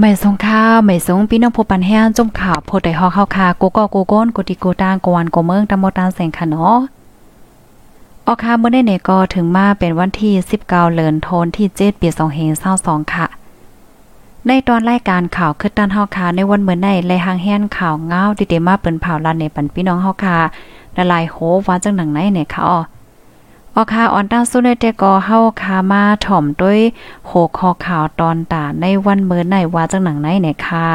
ไม่สงข้าวไม่สงพี่น้องผู้ปันแห้งจุ่มข่าวโพดได้ฮอเข้าคากูก็กูก้นกูติกูตางกวนกูเมืองตำบลตานแสงค่ะเนาะออคาเมื่อได้เนี่ยก็ถึงมาเป็นวันที่ 19เดือนธันที่7ปี2522ค่ะ ในตอนรายการข่าวคือตันเฮาคาในวันเมื่อในแลหางแห่นข่าวเงาดิเดมาเปิ้นเผาลันในปันพี่น้องเฮาคาละลายโหว่าจังหนังไหนเนี่ยค่ะอ๋อ ออคาออนตั้งสู้ในแต่ก็เฮาคามาถ่อมด้วยโหคอข่าวตอนตาในวันเมื่อในว่าจังหนังไหนเนี่ยค่ะ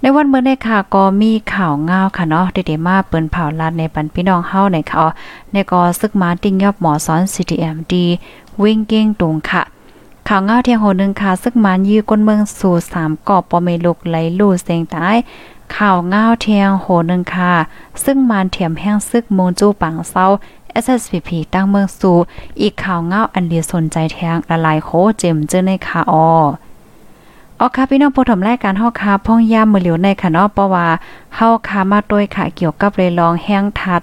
ในวันเมื่อในค่ะก็มีข่าวงาวค่ะเนาะเดๆมาเปิ้นเผาลาดในปันพี่น้องเฮาในค่ะในก็ซึกมาติ้งยอบหมอสอน CTMD วิ่งเก้งตรงค่ะ ข่าวงาวเที่ยงโหนึงค่ะซึกมันยื้อก้นเมืองสู่3กอบปอเมลุกไหลลู่เสียงตายข่าวงาวเที่ยงโหนึงค่ะ ซึ่งมันเถียมแห้งซึกมูนจูปังเซา SSPP ตั้งเมืองสูอีกข่าวเงาอันเดียสนใจแทงละลายโคเจมเจอในคาออออค่ะพี่น้องผู้ถมรายการเฮาคาพ่องย่ามมือเหลียวในค่ะเนาะเพราะว่าเฮาคามาด้วยค่ะเกี่ยวกับเลยลองแห้งทัด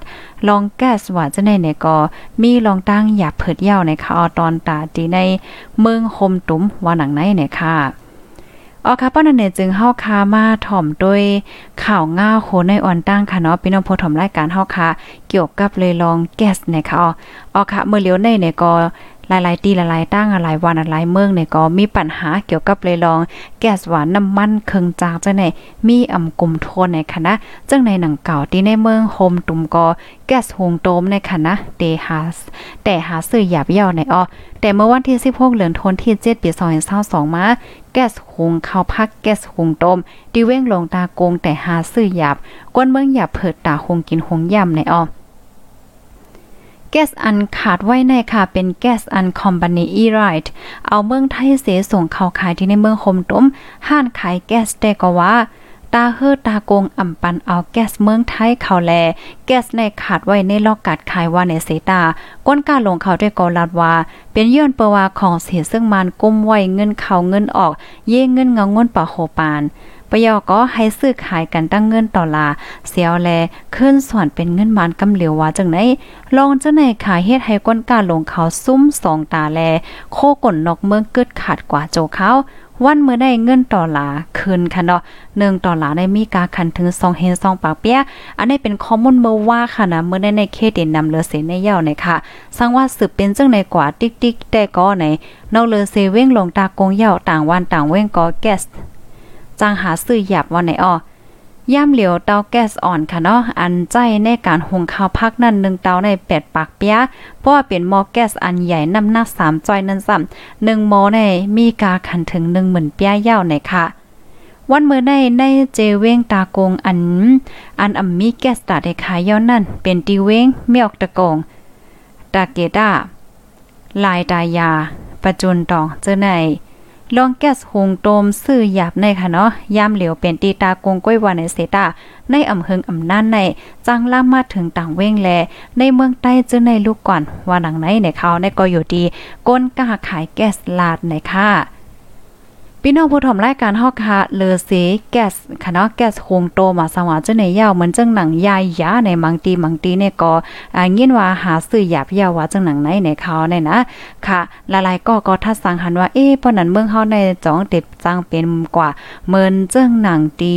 ลองแก๊สว่าจะในเนี่ยก็มีลองตั้งหยาเผิดเยาในค่ะออตอนตาดีในเมืองคมตุ้มว่าหนังไหนเนี่ยค่ะ ออค่ะป้อนันเนี่ยจึงเฮาคามาถ่อมด้วยข่าวง่าโคในอ่อนตั้งค่ะเนาะพี่น้องผู้ถมรายการเฮาค่ะเกี่ยวกับเลยลองแก๊สเนี่ยค่ะออค่ะเมื่อเลี้ยวในเนี่ยก็ หลายๆ ตีหลายๆตั้งหลายวันหลายเมืองเนี่ยก็มีปัญหาเกี่ยวกับเลยลอง แก๊สหวานน้ำมันเครื่องจางจังไหนมีอ่ำกลุ่มโทนในคณะจังในหนังเก่าที่ในเมืองโฮมตุ่มก็แก๊สหงโตมในคณะเตหาแต่หาซื้อหยาบเย่าในอ้อแต่เมื่อวันที่16เดือนธันที่7ปี2022มาแก๊สหงข้าวพักแก๊สหงต้มดิเว้งลงตากงแต่หาซื้อหยาบก้นเมืองหยาบเผิดตาหงกินหงย่ำในอ้อ แก๊สอันขาดไว้ในค่ะ เป็นแก๊สอันคอมพานีอีไรท์เอาเมืองไทยเสส่งเข้าขายที่ในเมืองคมต้มห้านขายแก๊สแต่ก็ว่าตาเฮือตากงอ่ำปันเอาแก๊สเมืองไทยเขาแล แก๊สในขาดไว้ในลอกกัดขายว่าในเสตา ก้นกาลงเขาด้วยกอลัดว่า เป็นย้อนเปว่าของเสียซึ่งมันกุมไว้เงินเขาเงินออก เย่เงินเงาเงินปะโหปาน ปยอก็ให้ซื้อขายกันตั้งเงินต่อลาเสียวแลขึ้นส่วนเป็นเงินมานกำเหลียวว่าจังไหนลองจังไหนขายเฮ็ดให้ก้นกาลงเขาซุ่มสองตาแล โคก่นนอกเมืองเกิดขาดกว่าโจเขาวันเมื่อได้เงินต่อลาคืนค่ะเนาะหนึ่งต่อลาได้มีกาคันถึง2เฮน2ปากเปียอันนี้เป็นข้อมูลเมื่อว่าค่ะนะเมื่อได้ในเคเดนนำเลือเสในเย่าในค่ะสังว่าสืบเป็นเจังในกว่าติ๊กติ๊กแต่ก็ในนอกเลือเซเว้งลงตากงเย่าต่างวันต่างเว้งก็แก๊ส จางหาซื้อหยับวันไหนอ้อย่ามเหลียวเตาแก๊สอ่อนค่ะเนาะอันใจในการหุงข้าวพักนั่นหนึ่งเตาในแปดปากเปียเพราะว่าเป็นหม้อแก๊สอันใหญ่น้ำหนักสามจอยนั่นซ้ำหนึ่งหม้อในมีกาขันถึงหนึ่งหมื่นเปียยาวในค่ะวันเมื่อในในเจเว้งตากงอัน อันอ่ำมีแก๊สตาได้ขายยาวนั่น เป็นตีเว้งเมียกตะกงตาเกดาลายตายา ประจุนตองเจอใน ลองแก๊สหงโตมซื้อหยาบในค่ะเนาะยามเหลียวเป็นตีตากงก้อยวันในเซตาในอำเภออำนาจในจังล่ามาถึงต่างเว้งแล ในเมืองใต้เจอในลูกก่อนว่าหนังไหนในเขาในก็อยู่ดีก้นกล้าขายแก๊สลาดในค่ะ พี่น้องผู้ถมรายการฮอกค่ะเลอเซแก๊สค่ะเนาะแก๊สโฮงโตมาสว่าจะในยาวเหมือนจังหนังยายยาในมังตีมังตีเนี่ยก็อ่ายินว่าหาซื้อหยาบยาวว่าจังหนังไหนในเขาเนี่ยนะค่ะหลายๆก็ก็ทัดสังหันว่าเอ๊ะปนั้นเมืองเฮาในจ้องเต็ดจังเป็นกว่าเหมือนจังหนังตี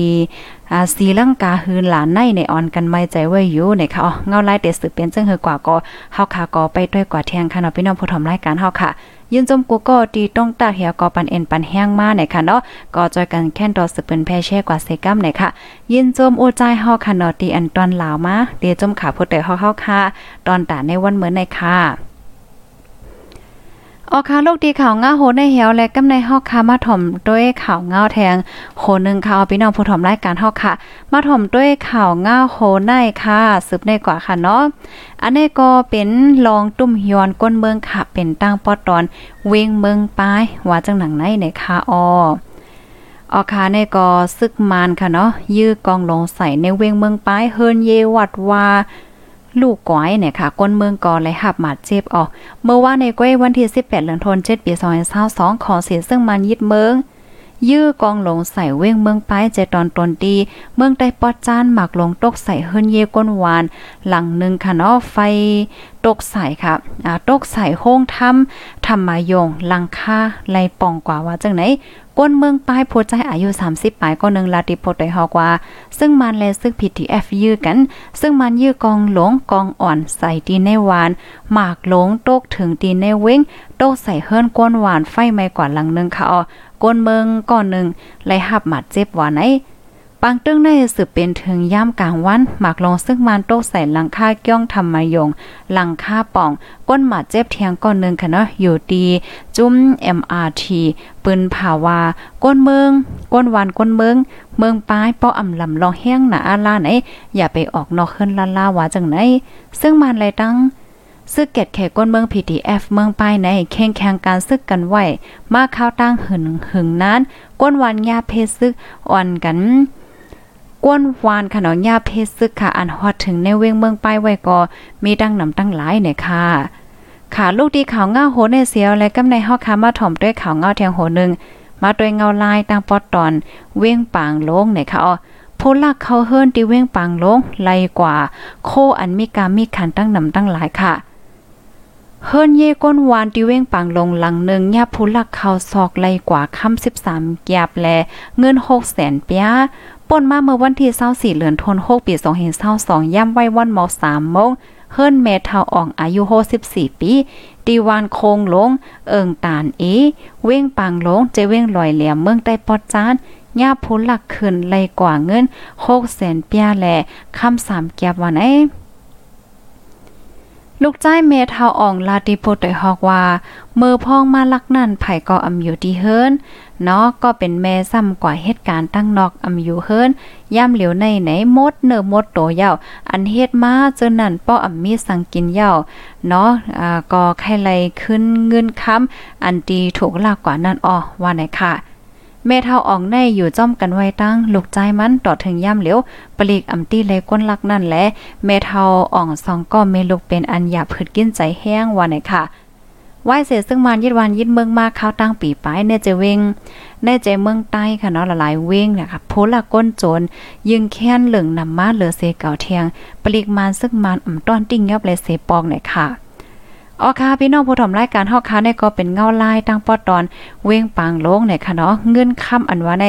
อ่าสีลังกาฮืนหลานในในออนกันไม่ใจไว้อยู่ในค่ะเงาลายเตสืบเป็นจังเฮอกว่าก็เฮาค่ะก็ไปด้วยกว่าแทงค่ะเนาะพี่น้องผู้ถมรายการเฮาค่ะ ยินจมกูก็ดีต้องตากเหี่ยวกอปันเอ็นปันแห้งมาไหนค่ะเนาะก็จอยกันแค่นดอสืบเป็นแพ่แช่กว่าเซกัมไหนค่ะยินจมโอใจฮอค่ะเนาะตีอันตอนลาวมาเดียจมขาพดแต่เฮอเฮาค่ะ ตอนตาในวันเหมือนในค่ะ ออคาลูกดีข่าวง้าโหในเหียวและกำในฮอกคามาถ่อมด้วยข่าวง้าแทงโหนึงข่าพี่น้องผู้ถ่อมรายการฮอกค่ะ มาถ่อมด้วยข่าวง้าโหในค่ะสืบในกว่าค่ะเนาะอันนี้ก็เป็นรองตุ้มยอนก้นเมืองค่ะ เป็นตั้งปอตอนเวงเมืองปายว่าจังหนังไหนในค่ะออออคาในก็ซึกมานค่ะเนาะยื้อกองลงใส่ในเวงเมืองปายเฮิรนเยวัดว่า ลูกก้อยเนี่ยค่ะก้นเมืองกอเลยหับหมาดเจ็บออกเมื่อว่าในก้อยวันที่ 18เดือนธันวาคมปี2022ขอเสียซึ่งมันยึดเมือง ยื้อกองลงใส่เว้งเมืองป้ายเจตอนตนดีเมืองได้ปอดจานหมักลงตกใส่เฮิรนเยก้นหวาน หลังหนึ่งค่ะเนาะไฟตกใส่ค่ะอ่าตกใส่โฮงทำทำมายงลังค่าไลป่องกว่าว่าจังไหนก้นเมืองป้ายโพใจอายุ 30ปลายก็นึงลาติโพดได้ฮอกว่า ซึ่งมันแลซึ่งผิดที่ F ยื้อกัน ซึ่งมันยื้อกองหลงกองอ่อนใส่ดีในหวาน หมากหลงตกถึงดีในเว้งโตใส่เฮิรนก้นหวานไฟไม่กว่าหลังนึงค่ะอ๋อ ก้นเมืองก่อนหนึ่งไล่หับหมัดเจ็บหว่าไหนปังตึ้งในสืบเป็นถึงย่ามกลางวัน หมากลงซึ่งมันโต๊ใส่หลังค่าเกี้ยงทำมายง หลังค่าป่อง ก้นหมาเจ็บเทียงก้อนหนึ่งค่ะเนาะอยู่ดี จุ้ม MRT ปืนผาวา ก้นเมือง ก้นวันก้นเมือง เมืองปลายป้ออำลำลองแห้งหนาอาลาไหน อย่าไปออกนอกขึ้นลาลาว่าจังไหน ซึ่งมันไรตั้ง ซึกเกตแขกก้นเมือง PTF เมืองปลายในแข่งแข่งการซึกกันไว้มาข้าวตั้งหึงหึงนั้นก้นวันยาเพศซึกอ่อนกันก้นวานขนอนยาเพศซึกค่ะอันฮอดถึงในเวงเมืองป้ายไว้ก็มีดังนำตั้งหลายเนี่ยค่ะค่ะลูกดีข่าวเงาโหในเสียวและกำในฮอกคามาถ่อมด้วยข่าวเงาเทียงโหนึงมาด้วยเงาลายตั้งปอดตอน เว้งปางลงเนี่ยค่ะอ๋อผู้ลักเขาเฮิรนที่เว้งปางลงไลกว่า โคอันมีกามีขันตั้งนำตั้งหลายค่ะ เฮิรนเย่ก้นวานที่เว้งปังลงหลังหนึ่งยาผู้ลักเขาซอกไลกว่าคำสิบสามแกบแล เงินหกแสนเปียป่นมาเมื่อวันที่24เดือนธันวาคมปี2022ย่ำไว้วันมอ3โมงเฮิรนเมทาอ่องอายุ64ปีตีวานโคงลง เอิงตานเอ เว้งปังลงเจเว้งลอยเหลี่ยมเมืองใต้ปอดจานย่าพ้นหลักขึ้นไลกว่าเงิน6แสนเปียแลคำสามแก็บวันไอ ลูกใจเมทาอ่องลาติโพตฮอกว่า เมื่อพ้องมาลักนั่นไผ่ก็อำอยู่ที่เฮิรนเนาะก็เป็นแม่ซ้ำกว่าเหตุการณ์ตั้งนอกอำอยู่เฮิรนย่ำเหลียวในไหนมดเนื้อมดโตเย่าอันเฮ็ดมาเจอนั่นป้ออำมีสังกินเย่าเนาะอ่าก็ใครไลขึ้นเงินค้ำอันดีถูกลากกว่านั่นอ้อว่าไหนค่ะ แม่เท่าอ่องในอยู่จ้อมกันไว้ตั้งลูกใจมันต่อถึงย่ำเหลียวปลีกอำตี้เลยก้นลักนั่นแหละแม่เท่าอ่องสองก็เมลูกเป็นอันหยาผืดกินใจแห้งวันไหนค่ะไหวเสร็จซึ่งมันยิดวันยิดเมืองมากข้าวตั้งปีปลายเนจเวงเนใจเมืองใต้ค่ะเนาะละลายเวงเนี่ยค่ะโพละก้นโจรยึงแค้นเหลืองนำมาเหลือเสเก่าเทียงปลีกมันซึ่งมันอ่ำต้อนติ้งยับเลยเสปองเนี่ยค่ะ อ๋อค่ะพี่น้องผู้ถมรายการเฮาค่ะในก็เป็นเงาลายตั้งปอตอนเว้งปางโลงเนี่ยค่ะเนาะเงินค่ำอันว่าใน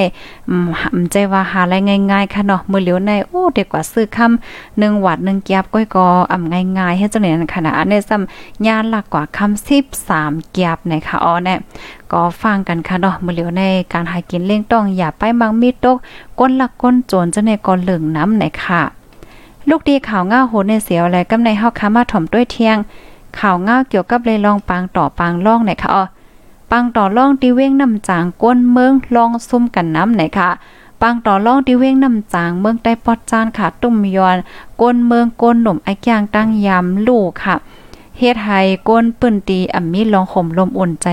อืมใจว่าหาอะไรง่ายๆค่ะเนาะมื้อเหลียวในโอ้เด็กกว่าซื้อค่ำ1วัด1แก็บก้อยกออ่ำง่ายๆเฮ็ดจังได๋นั่นค่ะนะอันนี้ซ้ำยานหลักกว่าคำ13แก็บนะคะอ๋อเนี่ยก็ฟังกันค่ะเนาะมื้อเหลียวในการหากินเล่งต้องอย่าไปมังมีตกก้นหลักก้นโจรจังได๋ก็เหลืองน้ำไหนค่ะ ลูกดีข่าวง่าโหในเสียวอะไรกำในเฮาค่ะมาถ่อมด้วยเที่ยง ข่าวง่าเกี่ยวกับเลยลองปางต่อปางล่องไหนคะอ๋อปังต่อล่องตีเว้งน้ำจางก้นเมืองลองซุ่มกันน้ำไหนคะปังต่อล่องตีเว้งน้ำจางเมืองใต้ปอดจานค่ะ ตุ่มยอนก้นเมืองก้นหนุ่มไอ้ย่างตั้งยำลูกค่ะเฮ็ดให้ก้นปืนตีอ่ำมีลองข่มลมอุ่นใจ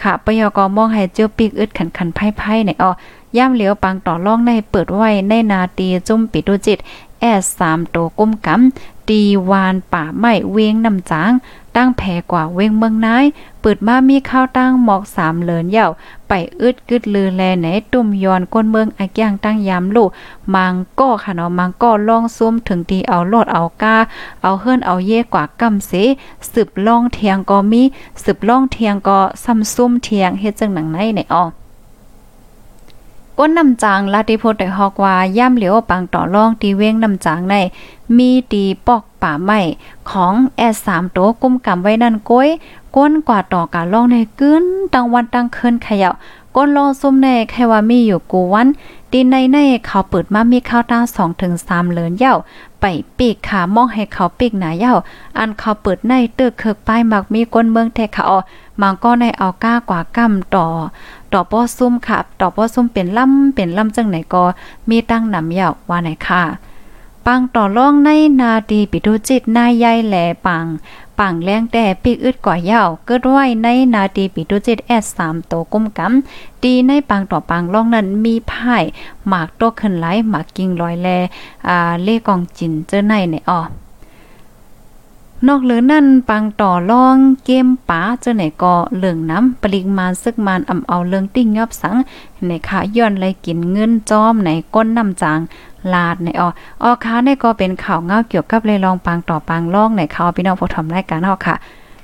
ค่ะปยกมองให้เจียวปีกอึดขันขันไพ่ไพ่ในอ๋อย่ามเหลียวปังต่อล่องในเปิดไว้ในนาตีจุ่มปิดุจิต แอสสามโตก้มกำตีวานป่าไม้เวงน้ำจาง ตั้งแผ่กว่าเวงเมืองนายเปิดมามีข้าวตั้งหมอกสามเหลินเย่าไปอึดกึดลือแลไหนตุ่มยอนก้นเมืองอาย่างตั้งยามลูกมังก็ค่ะเนาะมังก็ล่องซุ่มถึงทีเอาโลดเอากาเอาเฮิรนเอาเย่กว่ากำเสสืบล่องเทียงก็มีสืบล่องเทียงก็ซ้ำซุ่มเทียงเฮ็ดจังหนังไหนในอ้อ ก้นน้ำจางลาติโพได้ฮอกว่าย่ำเหลียวปังต่อรองตีเว้งน้ำจางในมีตีปอกป่าไม้ของแอสสามโตกุมกำไว้นั่นก้อยก้นกว่าต่อการล่องในกึ้นตังวันตังคืนขย่าก้นลองซุ่มในแค่ว่ามีอยู่กูวันดีในในเขาเปิดมามีข้าวตาสองถึงสามเหลือนเย้าไปปีกขามองให้เขาปีกหนาเย้าอันเขาเปิดในเตึกเคิกป้ายมักมีก้นเมืองแทเขามังก็ในเอาก้ากว่ากำต่อ ต่อป้อซุ่มค่ะต่อป้อซุ่มเป็นล่ำเป็นล่ำจังไหนก็มีตั้งนำเย้าว่าไหนค่ะปังต่อรองในนาดีปิดุจิตนายใหญ่แหลปังปังแรงแต่ปีกอึดกว่าเย้าเกิดไว้ในนาดีปิดุจิตแอดสามโตก้มกำดีในปังต่อปังล่องนั้นมีพ่หมากโตขึ้นไหลหมากกิ่งลอยแลอ่าเล่กองจินเจอในในอ้อ นอกเหลือนั่นปังต่อล่องเกมป๋าเจ้าไหนก็เหลืองน้ำปริมาณซึกมานอำเอาเรื่องติ้งยอบสังในขาย้อนเลยกินเงินจอมในก้นน้ำจางลาดในออออค้าในก็เป็นข่าวเงาเกี่ยวกับเลยลองปังต่อปังล่องในข่าวพี่น้องผู้ทำรายการเฮาค่ะ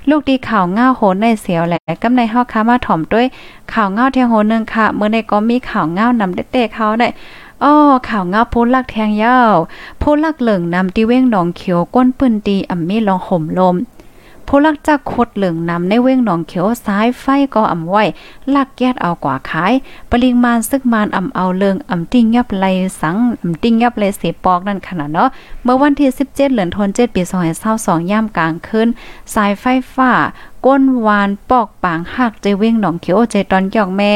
ลูกดีข่าวเงาโหนในเสียวแหละกำในเฮาค้ามาถ่อมด้วยข่าวเงาเทียงโหนึงค่ะเมื่อในก็มีข่าวเงานำเด็กๆเขาได้ อ้อข่าวงาโพลักแทงยาวโพลักเหลิงนำตีเว้งหนองเขียวก้นปืนตีอ่ำมีลองห่มลมผู้ลักจักคดเหลืองนำในเว้งหนองเขียวซ้ายไฟก็อ่ำไว้ลักแก๊ดเอากว่าขาย ปริมาณซึกมานอ่ำเอาเลิงอ่ำติ้งยับไหลสังอ่ำติ้งยับไหลเสปอกนั่นขนาดเนาะเมื่อวันที่ 17 เหลือนธันวาคมปี2022ย่ามกลางคืนสายไฟฟ้า ก้นวานปอกปางหักใจเว้งหนองเขียวใจตอนยอกแม่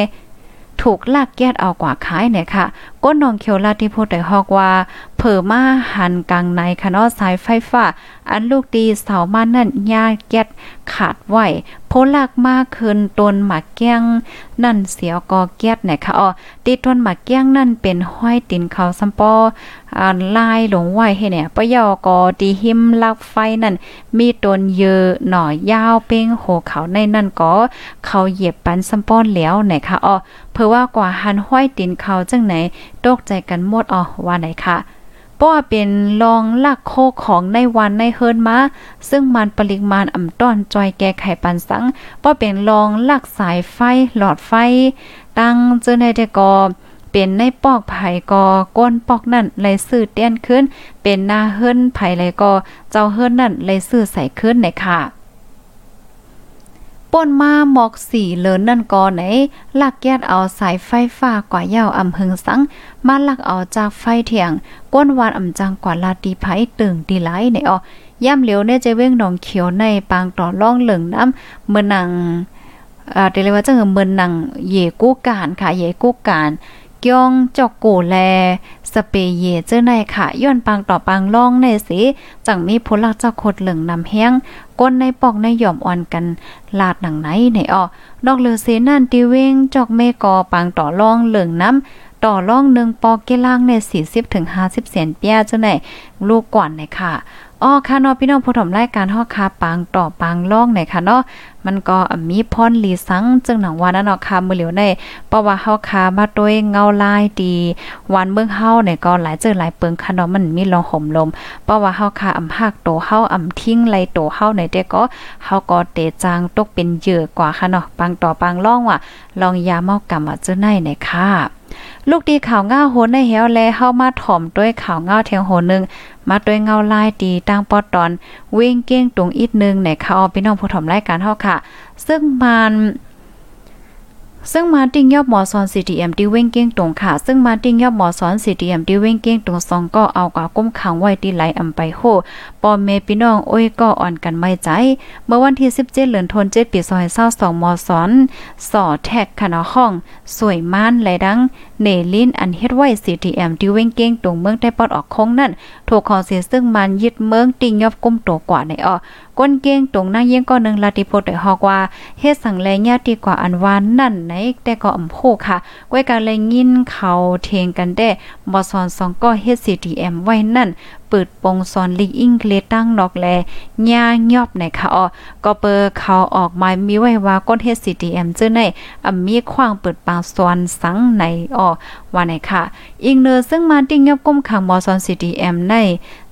ถูกลากแก๊ดเอากว่าขายเนี่ยค่ะ ก้นนองเขียวลาที่พูดได้ฮอกว่า เผอมาหันกลางในคณะสายไฟฟ้า อันลูกดีเสามานั่นยาแก๊ดขาดไหว ลากมากขึ้นต้นหมักแก้งนั่นเสียวกอแก๊ดเนี่ยค่ะอ๋อติดทนหมักแก้งนั่นเป็นห้อยตินเขาซัมปออ่าลายหลงไหวให้เนี่ยปะยอกอดีหิมลักไฟนั่น มีต้นเยอะหน่อยาวเป้งโหเขาในนั่นก็เขาเหยียบปันซัมปอนแล้วเนี่ยค่ะอ๋อเพื่อว่ากว่าหันห้อยตินเขาจังไหนตกใจกันหมดอ๋อว่าไหนคะเพราะ ป้าเป็นรองลักโคของในวันในเฮิรนมาซึ่งมันปริมาณอ่ำต้อนจอยแก้ไขปันสังเพราเป็นรองลักสายไฟหลอดไฟ ตั้งเจอในแต่กอเป็นในปอกไผ่กอก้นปอกนั่นเลยสื่อเตี้ยนขึ้น เป็นหน้าเฮิรนไผ่เลยกอเจ้าเฮิรนนั่นเลยสื่อใส่ขึ้นในค่ะ ป่นมาหมอกสีเลินนั่นก่อไหนลักแยดเอาสายไฟฟ้ากว่ายาวอำหึงสัง มาลักเอาจากไฟเถียง ก้นวานอำจังกว่าลาตีไผตึงดีไหลในออย่ำเหลียวเนี่ยจะเว้งหนองเขียวในปางต่อล่องเหลืองน้ำเมื่อนังอ่าเรียกว่าจังเมือนนังเยกู้การค่ะเยกู้การ กยองจอกโกแล สเปเยเจอในค่ะย้อนปังต่อปังล่องในสิจังมีพลักเจ้าโคดเหลืองนำแห้งก้นในปอกในหย่อมอ่อนกัน ลาดหนังไหนในออนอกเลือเสนั่นตีเวงจอกเมกอปังต่อล่องเหลืองน้ำต่อล่องหนึ่งปอกเกล่างใน40ถึง50เซนเปียเจ้าไหนลูกก่อนในค่ะ อ๋อค่ะเนาะพี่น้องผู้ชมรายการฮอคาปังต่อปังล่องไหนค่ะเนาะมันก็มีพรลีสังจึงหนังวันนั้นเนาะค่ะมื้อเหลียวในเพราะว่าเฮาคามาด้วยเงาลายดีวันเมืองเฮาเนี่ยก็หลายเจอหลายเปิงค่ะเนาะมันมีลองห่มลมเพราะว่าเฮาคาอำหักโตเฮาอำทิ้งไหลโตเฮาในแต่ก็เฮาก็เตจางตกเป็นเหยื่อกว่าค่ะเนาะปังต่อปังล่องว่าลองยาเมากรรมว่าเจอในเนี่ยค่ะ ลูกดีข่าวง่าโหนในเหวแลเฮามาถ่อมด้วยข่าวง่าเทียงโหนึงมาด้วยเงาลายตีตั้งปอตอนวิ่งเก้งตุงอีกนึงในข่าวพี่น้องผู้ถ่อมรายการเฮาค่ะ ซึ่งมันซึ่งมาติ้งยอบหมอสอน CTM ที่เว้งเก้งตรงค่ะ ซึ่งมาติ้งยอบหมอสอน CTM ที่เว้งเก้งตรงสองก็เอากว่าก้มขังไว้ที่ไหลอำไปโหปอเมพี่น้องโอ้ยก็อ่อนกันไม่ใจ เมื่อวันที่ 17เดือนธันวาคมปี2022หมอสอนสอแท็กคณะห้อง สวยม่านไหลดัง เนลินอันเฮ็ดไว้ CTM ที่เว้งเก้งตรงเมืองได้ปอดออกคงนั่นถูกขอเสียซึ่งมันยึดเมืองติงยอบก้มโตกว่าในออก้นเก้งตรงนั่งเยี่ยงก็นึงลาติโพดได้ฮอกว่าเฮ็ดสั่งแลญาติกว่าอันวานนั่นไหนแต่ก็อำโพค่ะก้อยการเลยยินเขาเทงกันได้บ่สอนสองก็เฮ็ด CTM ไว้นั่นเปิดปงซอนลิงอิงเลตั้งนอกแลย่ายอบในค่ะออก็เปอร์เขาออกมามีไว้ว่าก้นเฮ็ด CTM เจ้อในอ่มีขว้างเปิดปางซอนสังในออว่าไหนค่ะ อิงเนอซึ่งมาติ้งยอบก้มขังมอซอน CTM ใน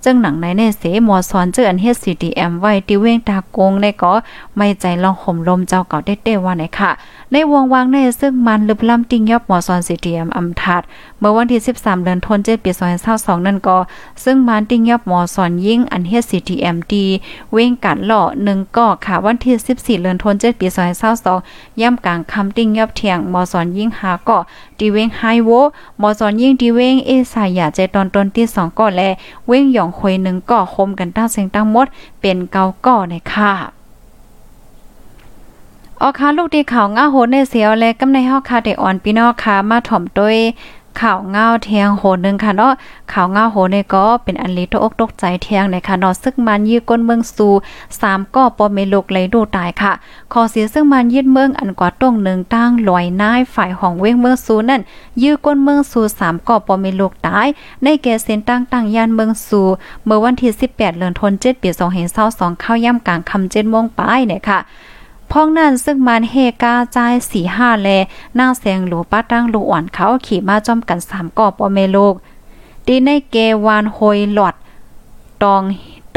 จึงหนังในในเสมอสอนเจออันเฮ็ด CTM ไว้ที่เว้งตากงในก็ไม่ใจลองห่มลมเจ้าเก่าเด้ๆว่าไหนค่ะ ในวงวางในซึ่งมันลึบล้ำติ้งยอบมอสอน CTM อำทัดเมื่อวันที่ 13 เดือนธันวาคมปี2022นั่นก็ซึ่งมันติ้งยับหมอสอนยิ่งอันเฮ็ด CTMD เว้งกัดหล่อ1ก็ค่ะวันที่14เดือนธันวาคมปี2022ย่ำกลางคำติ้งยับเที่ยงหมอสอนยิ่งหาก็ดีเว้งไฮโวหมอสอนยิ่งดีเว้งเอสายาใจตอนต้นที่2ก็แลเว้งหยองควยหนึ่งก็คมกันตั้งเสียงตั้งมด เป็นเกาก็ในค่ะออคาลูกดีข่าวง้าโหดในเสียวและกำในเฮาคาเดอ่อนพี่น้องค่ะมาถ่อมด้วย ข่าวเงาเทียงโหนึงค่ะเนาะข่าวเงาโหนี่ก็เป็นอันลีตอกตกใจเทียงในค่ะเนาะซึ่งมันยื้อก้นเมืองสู่3ก็ปอเมลกเลยดูตายค่ะขอเสียซึ่งมันยืดเมืองอันกว่าตรงหนึ่งตั้งลอยนายฝ่ายของเว้งเมืองสู่นั่นยื้อก้นเมืองสู่3ก็ปอเมลกตาย ในแก่เส้นตั้งตั้งย่านเมืองสู่เมื่อวันที่18เดือนธันวาคมปี2022เข้าย่ำกลางค่ำ7โมงปลายเนี่ยค่ะ พ้องนั่นซึ่งมันเฮกาใจสี่ห้าแลนางแสงหลูป้าตั้งลูอ่อนเขาขี่มาจอมกันสามก่อปอเมโลกดีในเกวานโฮยหลอดตอง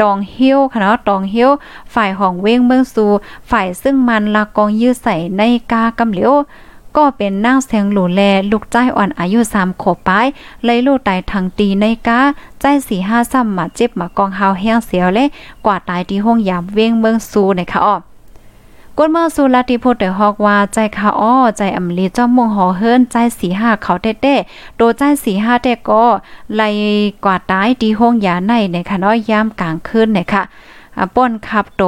ตองเฮียวค่ะเนาะตองเฮียวฝ่ายของเว้งเมืองสูฝ่ายซึ่งมันละกองยื้อใส่ในกากำเหลียวก็เป็นนางแสงหลูแลลูกใจอ่อนอายุสามขบปลายเลยลูกตายทางตีในกาใจสี่ห้าซ้ำมาเจ็บมากองเฮาแห้งเสียวเลยกว่าตายที่ห้องยามเว้งเมืองสูในค่ะอ้อ กนเมื่อสุลาติพูดเดฮอกว่าใจคาอ้อใจอำลีจ้อมมงหอเฮิรนใจสีห้าเขาเต้เต้โดใจสีห้าเต้ก็ไลกว่าตายดีห้องยาในในค่ะน้อยยามกลางคืนเนี่ยค่ะป้นขับโต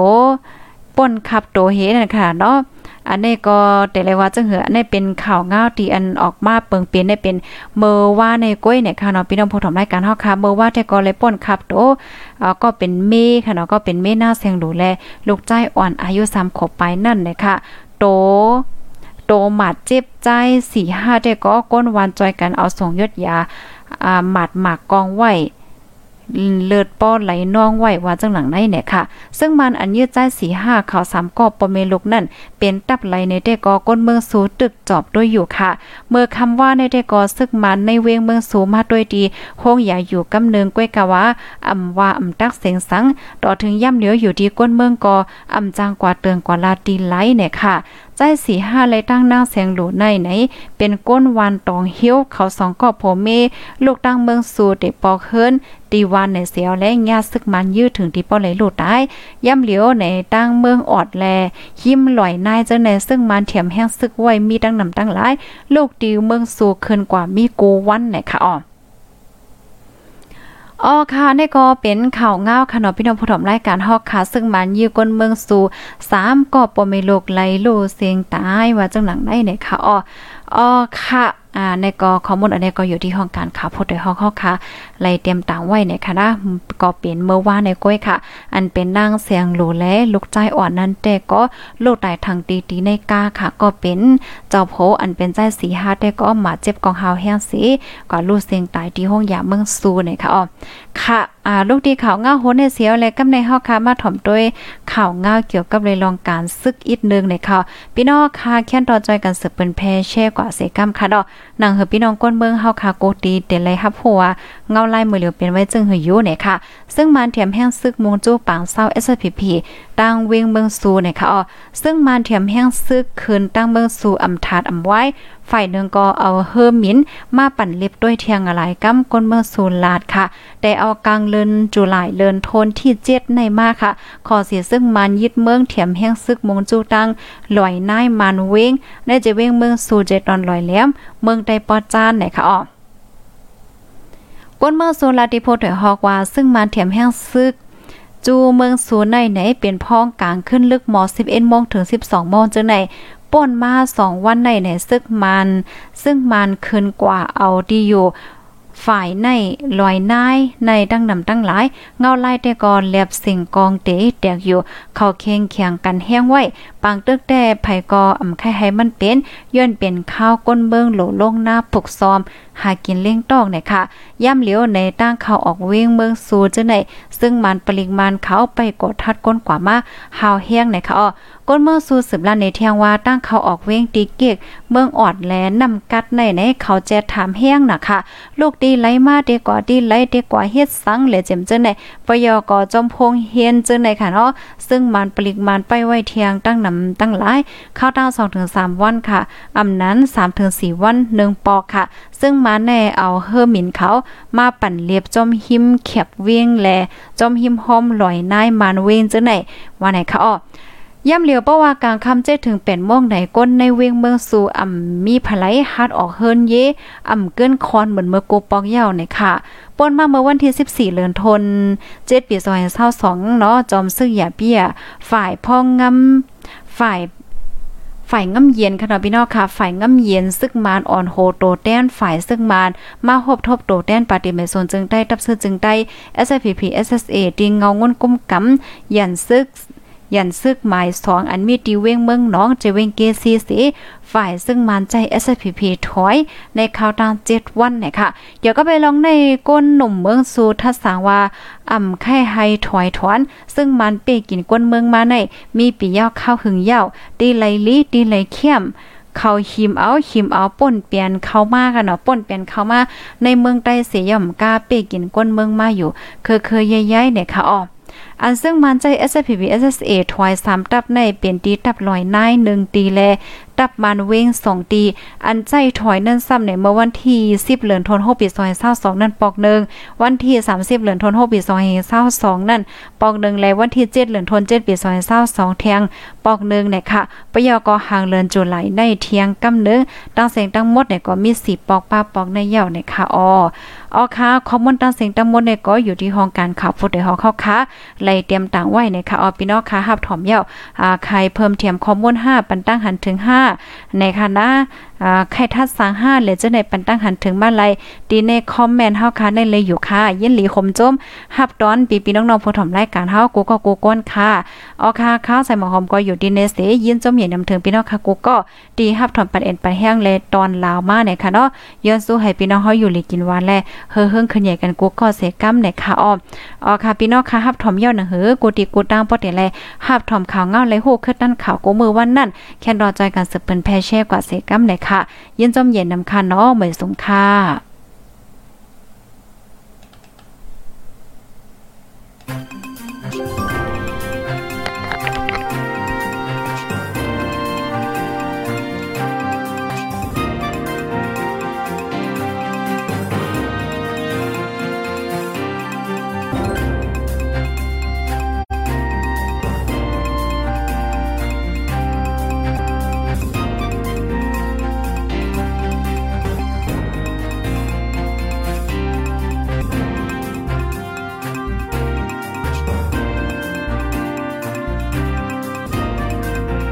ป้นขับโตเฮนั่นค่ะเนาะ อันนี้ก็แต่เลยว่าจังเหืออันนี้เป็นข่าวง้าวที่อันออกมาเปิงเปลี่ยนได้เป็นเมื่อว่าในก้อยเนี่ยค่ะเนาะพี่น้องผู้ถมรายการเฮาค่ะเมื่อว่าแต่ก็เลยป่นครับโตอ่าก็เป็นเมค่ะเนาะก็เป็นเมหน้าเสียงดูแลลูกใจอ่อนอายุ3ขวบไปนั่นเลยค่ะโตโตหมัดเจ็บใจ4 5ได้ก็ก้นวันจอยกันเอาส่งยดยาอ่าหมัดหมากกองไว้ เลือดป้อไหลน่องไหวว่าจังหลังในเนี่ยค่ะ ซึ่งมันอันยืดใจสีห้าข่าวสามกอบปเมลุกนั่น เป็นตับไหลในเดกอก้นเมืองสูตึกจอบด้วยอยู่ค่ะ เมื่อคำว่าในเดกอซึกมันในเวงเมืองสูมาด้วยดีคงอย่าอยู่กำเนิงก้วยกะว่าอำว่าอำตักเสียงสัง ต่อถึงย่ำเหลียวอยู่ที่ก้นเมืองกออำจางกว่าเตืองกว่าลาตีไหลเนี่ยค่ะใจสีห้าเลยตั้งนางแสงหลูในไหน เป็นก้นวันตองเฮี้ยวเขาสองกอบโผเม ลูกตั้งเมืองสูเดปอกเฮินตีวันในเสียวและญาซึกมันยืดถึงที่ป้อเลยหลุดได้ย่ำเหลียวในตั้งเมืองออดแลยิ้มลอยนายเจ้าในซึ่งมันเถียมแห้งซึกไว้มีตั้งนำตั้งหลาย ลูกดิวเมืองสูขึ้นกว่ามีกูวันไหนค่ะอ๋อ อ๋อค่ะนี่ก็เป็นข่าวเงาค่ะเนาะพี่น้องผู้ชมรายการฮอกค่ะ ซึ่งมันยื้อก้นเมืองสู่สามก็ปมเมโลกไหลโลเสียงตายว่าจังหลังได้เนี่ยค่ะอ๋ออ๋อค่ะอ่าในก็ข้อมูลอันนี้ก็อยู่ที่ห้องการข่าวพดโดยห้องข้าค่ะไล่เตรียมต่างไว้เนี่ยค่ะนะก็เป็นเมื่อวานในก้อยค่ะ อันเป็นนางเสียงหลูและลูกใจอ่อนนั้นแต่ก็ลูกตายทางตีตีในกาค่ะ ก็เป็นเจ้าโพอันเป็นใจสีฮาแต่ก็มาเจ็บกองเฮาแห้งสีก็ลูกเสียงตายที่ห้องยาเมืองซูเนี่ยค่ะอ๋อค่ะอ่าลูกดีข่าวเงาโหในเสียวและกำในเฮาค่ะมาถ่อมด้วยข่าวเงาเกี่ยวกับเลยลองการซึกอีกนึงในข่าวพี่น้องค่ะแค่นต่อจอยกันสืบเป็นแพแช่กว่าเสกัมค่ะดอกนางเฮอพี่น้องก้นเมืองเฮาคาโกตีเตเลยฮับหัวเงาไล่มือเหลียวเป็นไว้จึงเฮอยู่เนี่ยค่ะ ซึ่งมันเทียมแห้งซึกมงจู้ปางเศร้า SPP ตั้งเวงเมืองซูเนี่ยค่ะอ๋อซึ่งมันเทียมแห้งซึกคืนตั้งเมืองซูอำทาดอำไว้ ฝ่ายหนึ่งก็เอาเฮอร์มินมาปั่นเล็บด้วยเทียงอะไรกำก้นเมืองซูลาดค่ะ ได้เอากลางเลินจุลายเลินโทนที่เจ็ดในมากค่ะ ขอเสียซึ่งมันยึดเมืองเถียมแห้งซึกมงจูตั้งลอยนายมันเวงได้จะเวงเมืองสูเจ็ดตอนลอยแหลมเมืองไดปอจานไหนค่ะอ๋อก้นเมืองโซลาติโพถอยฮอกว่า ซึ่งมันเถียมแห้งซึก จูเมืองสูนในไหนเป็นพ้องกลางขึ้นลึกหมอ11โมงถึง 12โมงจังไหนป่นมาสองวันในไหนซึกมัน ซึ่งมันคืนกว่าเอาดีอยู่ ฝ่ายในลอยนายในดังนำตั้งหลาย เงาไล่แต่ก่อนเลียบสิ่งกองเตแตกอยู่ เขาเคียงเคียงกันแห้งไว้ ปางตึกแต่ไผกออำไข่ให้มันเป็นย้อนเป็นข้าวก้นเบิงโหลลงหน้าผุกซอม หากินเลี้ยงตอกเนี่ยค่ะ ย่ำเหลียวในตั้งเขาออกเวงเมืองสูจังไหนซึ่งมันปริมาณเขาไปกดทัดก้นกว่ามาหาวแห้งเนี่ยค่ะอ๋อ ก้นเมืองสู่สืบลานในเทียงว่าตั้งเขาออกเว้งตีเกกเมืองออดแลนำกัดในในเขาแจถามแห้งน่ะค่ะลูกดีไหลมาดีกว่าดีไหลดีกว่าเฮ็ดสังเหลเจมเจในปยกอจอมพงเฮียนเจในค่ะเนาะซึ่งมันปลิกมันไปไว้เทียงตั้งนำตั้งหลายเข้าตั้ง2-3 วันค่ะอำนั้น 3-4 วัน1ปอกค่ะ ซึ่งมาแน่เอาเฮอหมินเขามาปั่นเลียบจอมหิมเข็บเวียงแลจอมหิมหอมลอยนายมานเวงเจไหนว่าไหนคะอ้อ ย่ำเหลียวเพราะว่ากลางคำเจถึงเป็นม่วงไหนก้นในเวียงเมืองสู่อ่ำมีผลายฮัดออกเฮิรนเยอ่ำเกินคอนเหมือนเมื่อโกปอกเย่าเนี่ยค่ะป่นมาเมื่อวันที่ 14เดือนธันเจ็ดปี2022เนาะจอมซึกอย่าเปี้ย ฝ่ายพ่องงำฝ่ายฝ่ายง่ำเย็นค่ะพี่น้องค่ะ ฝ่ายง่ำเย็นซึกมานอ่อนโฮโตแต้นฝ่ายซึกมาน มาหบทบโตแต้นปฏิเมโซนจึงได้ ตับซื้อจึงได้ SPP SSA ดิงเงางนกุมกำยันซึก ยันซึกหมายสองอันมีตีเว้งเมืองน้องจะเว้งเกซีสีฝ่ายซึ่งมันใจ SPP ถอย ในข่าวตาง7วันเนี่ยค่ะ เดี๋ยวก็ไปลองในก้นหนุ่มเมืองสูทัศสางว่าอ่ำไข่ไฮถอยถอน ซึ่งมันเปกินก้นเมืองมาใน มีปียาวข้าวหึงยาวตีไหลลีตีไหลเข้มเขาหิมเอาหิมเอาป่นเปลี่ยนเข้ามากันเนาะป่นเปลี่ยนเข้ามาในเมืองใต้เสียย่อมกาเปกินก้นเมืองมาอยู่ เคยเคยใหญ่ๆเนี่ยค่ะอ๋อ อันซึ่งมันใจ SPP SSA ถอย3ตับในเป็นตีตับลอยนาย1ตีแล ตับมันเว้ง2ตีอันใจถอยนั่นซ้ำในเมื่อวันที่10เหลือนธันวาคมปี2022นั่นปอกหนึ่งวันที่30เหลือนธันวาคมปี2022นั่นปอกหนึ่งและวันที่7เหลือนธันวาคมปี2022เทียงปอกหนึ่งเนี่ยค่ะปยกอหางเลือนจุไหลในเทียงกำนึงตั้งเสียงตั้งหมดเนี่ยก็มี4ปอกป้าปอกในเหี่ยวเนี่ยค่ะอ๋ออ๋อค่ะข้อมูลตั้งเสียงตั้งหมดเนี่ยก็อยู่ที่ห้องการข่าวฟุตในห้องเข้าค่ะไล่เตรียมต่างไว้นะคะออพี่น้องค่ะฮับถอมเย้าอ่าใครเพิ่มเทียมข้อมูล5ปันตั้งหันถึง5ในคณะ อ่าใครทัดสาง5เลยจะในปันตั้งหันถึงบ้านไรดีในคอมเมนต์เฮาค่ะได้เลยอยู่ค่ะ ยินหลีคมจมฮับตอนปีพี่น้องๆผู้ถมรายการเฮากูก็กูก้นค่ะอ๋อค่ะข้าวใส่หมอหอมก็อยู่ดีในเสยินจมเหียนำถึงพี่น้องค่ะกูก็ดีฮับถอมปันเอ็นปันแห้งเลยตอนลาวมาเนี่ยค่ะเนาะย้อนสู้ให้พี่น้องเฮาอยู่หลีกินหวานแลเฮ้อเฮิงขึ้นใหญ่กันกูก็เสกำเนี่ยค่ะอ้ออ๋อค่ะพี่น้องค่ะฮับถอมเย้าหนังหือกูติกูตั้งปอเตแลหับถอมข่าวเงาไหลโหขึ้นนั่นข่าวกูมือวันนั่นแค่รอจอยกันสืบเป็นแพเช่กว่าเสกัมเลยค่ะยินจอมเย็นนำคันเนาะเหมือนสงค่ะ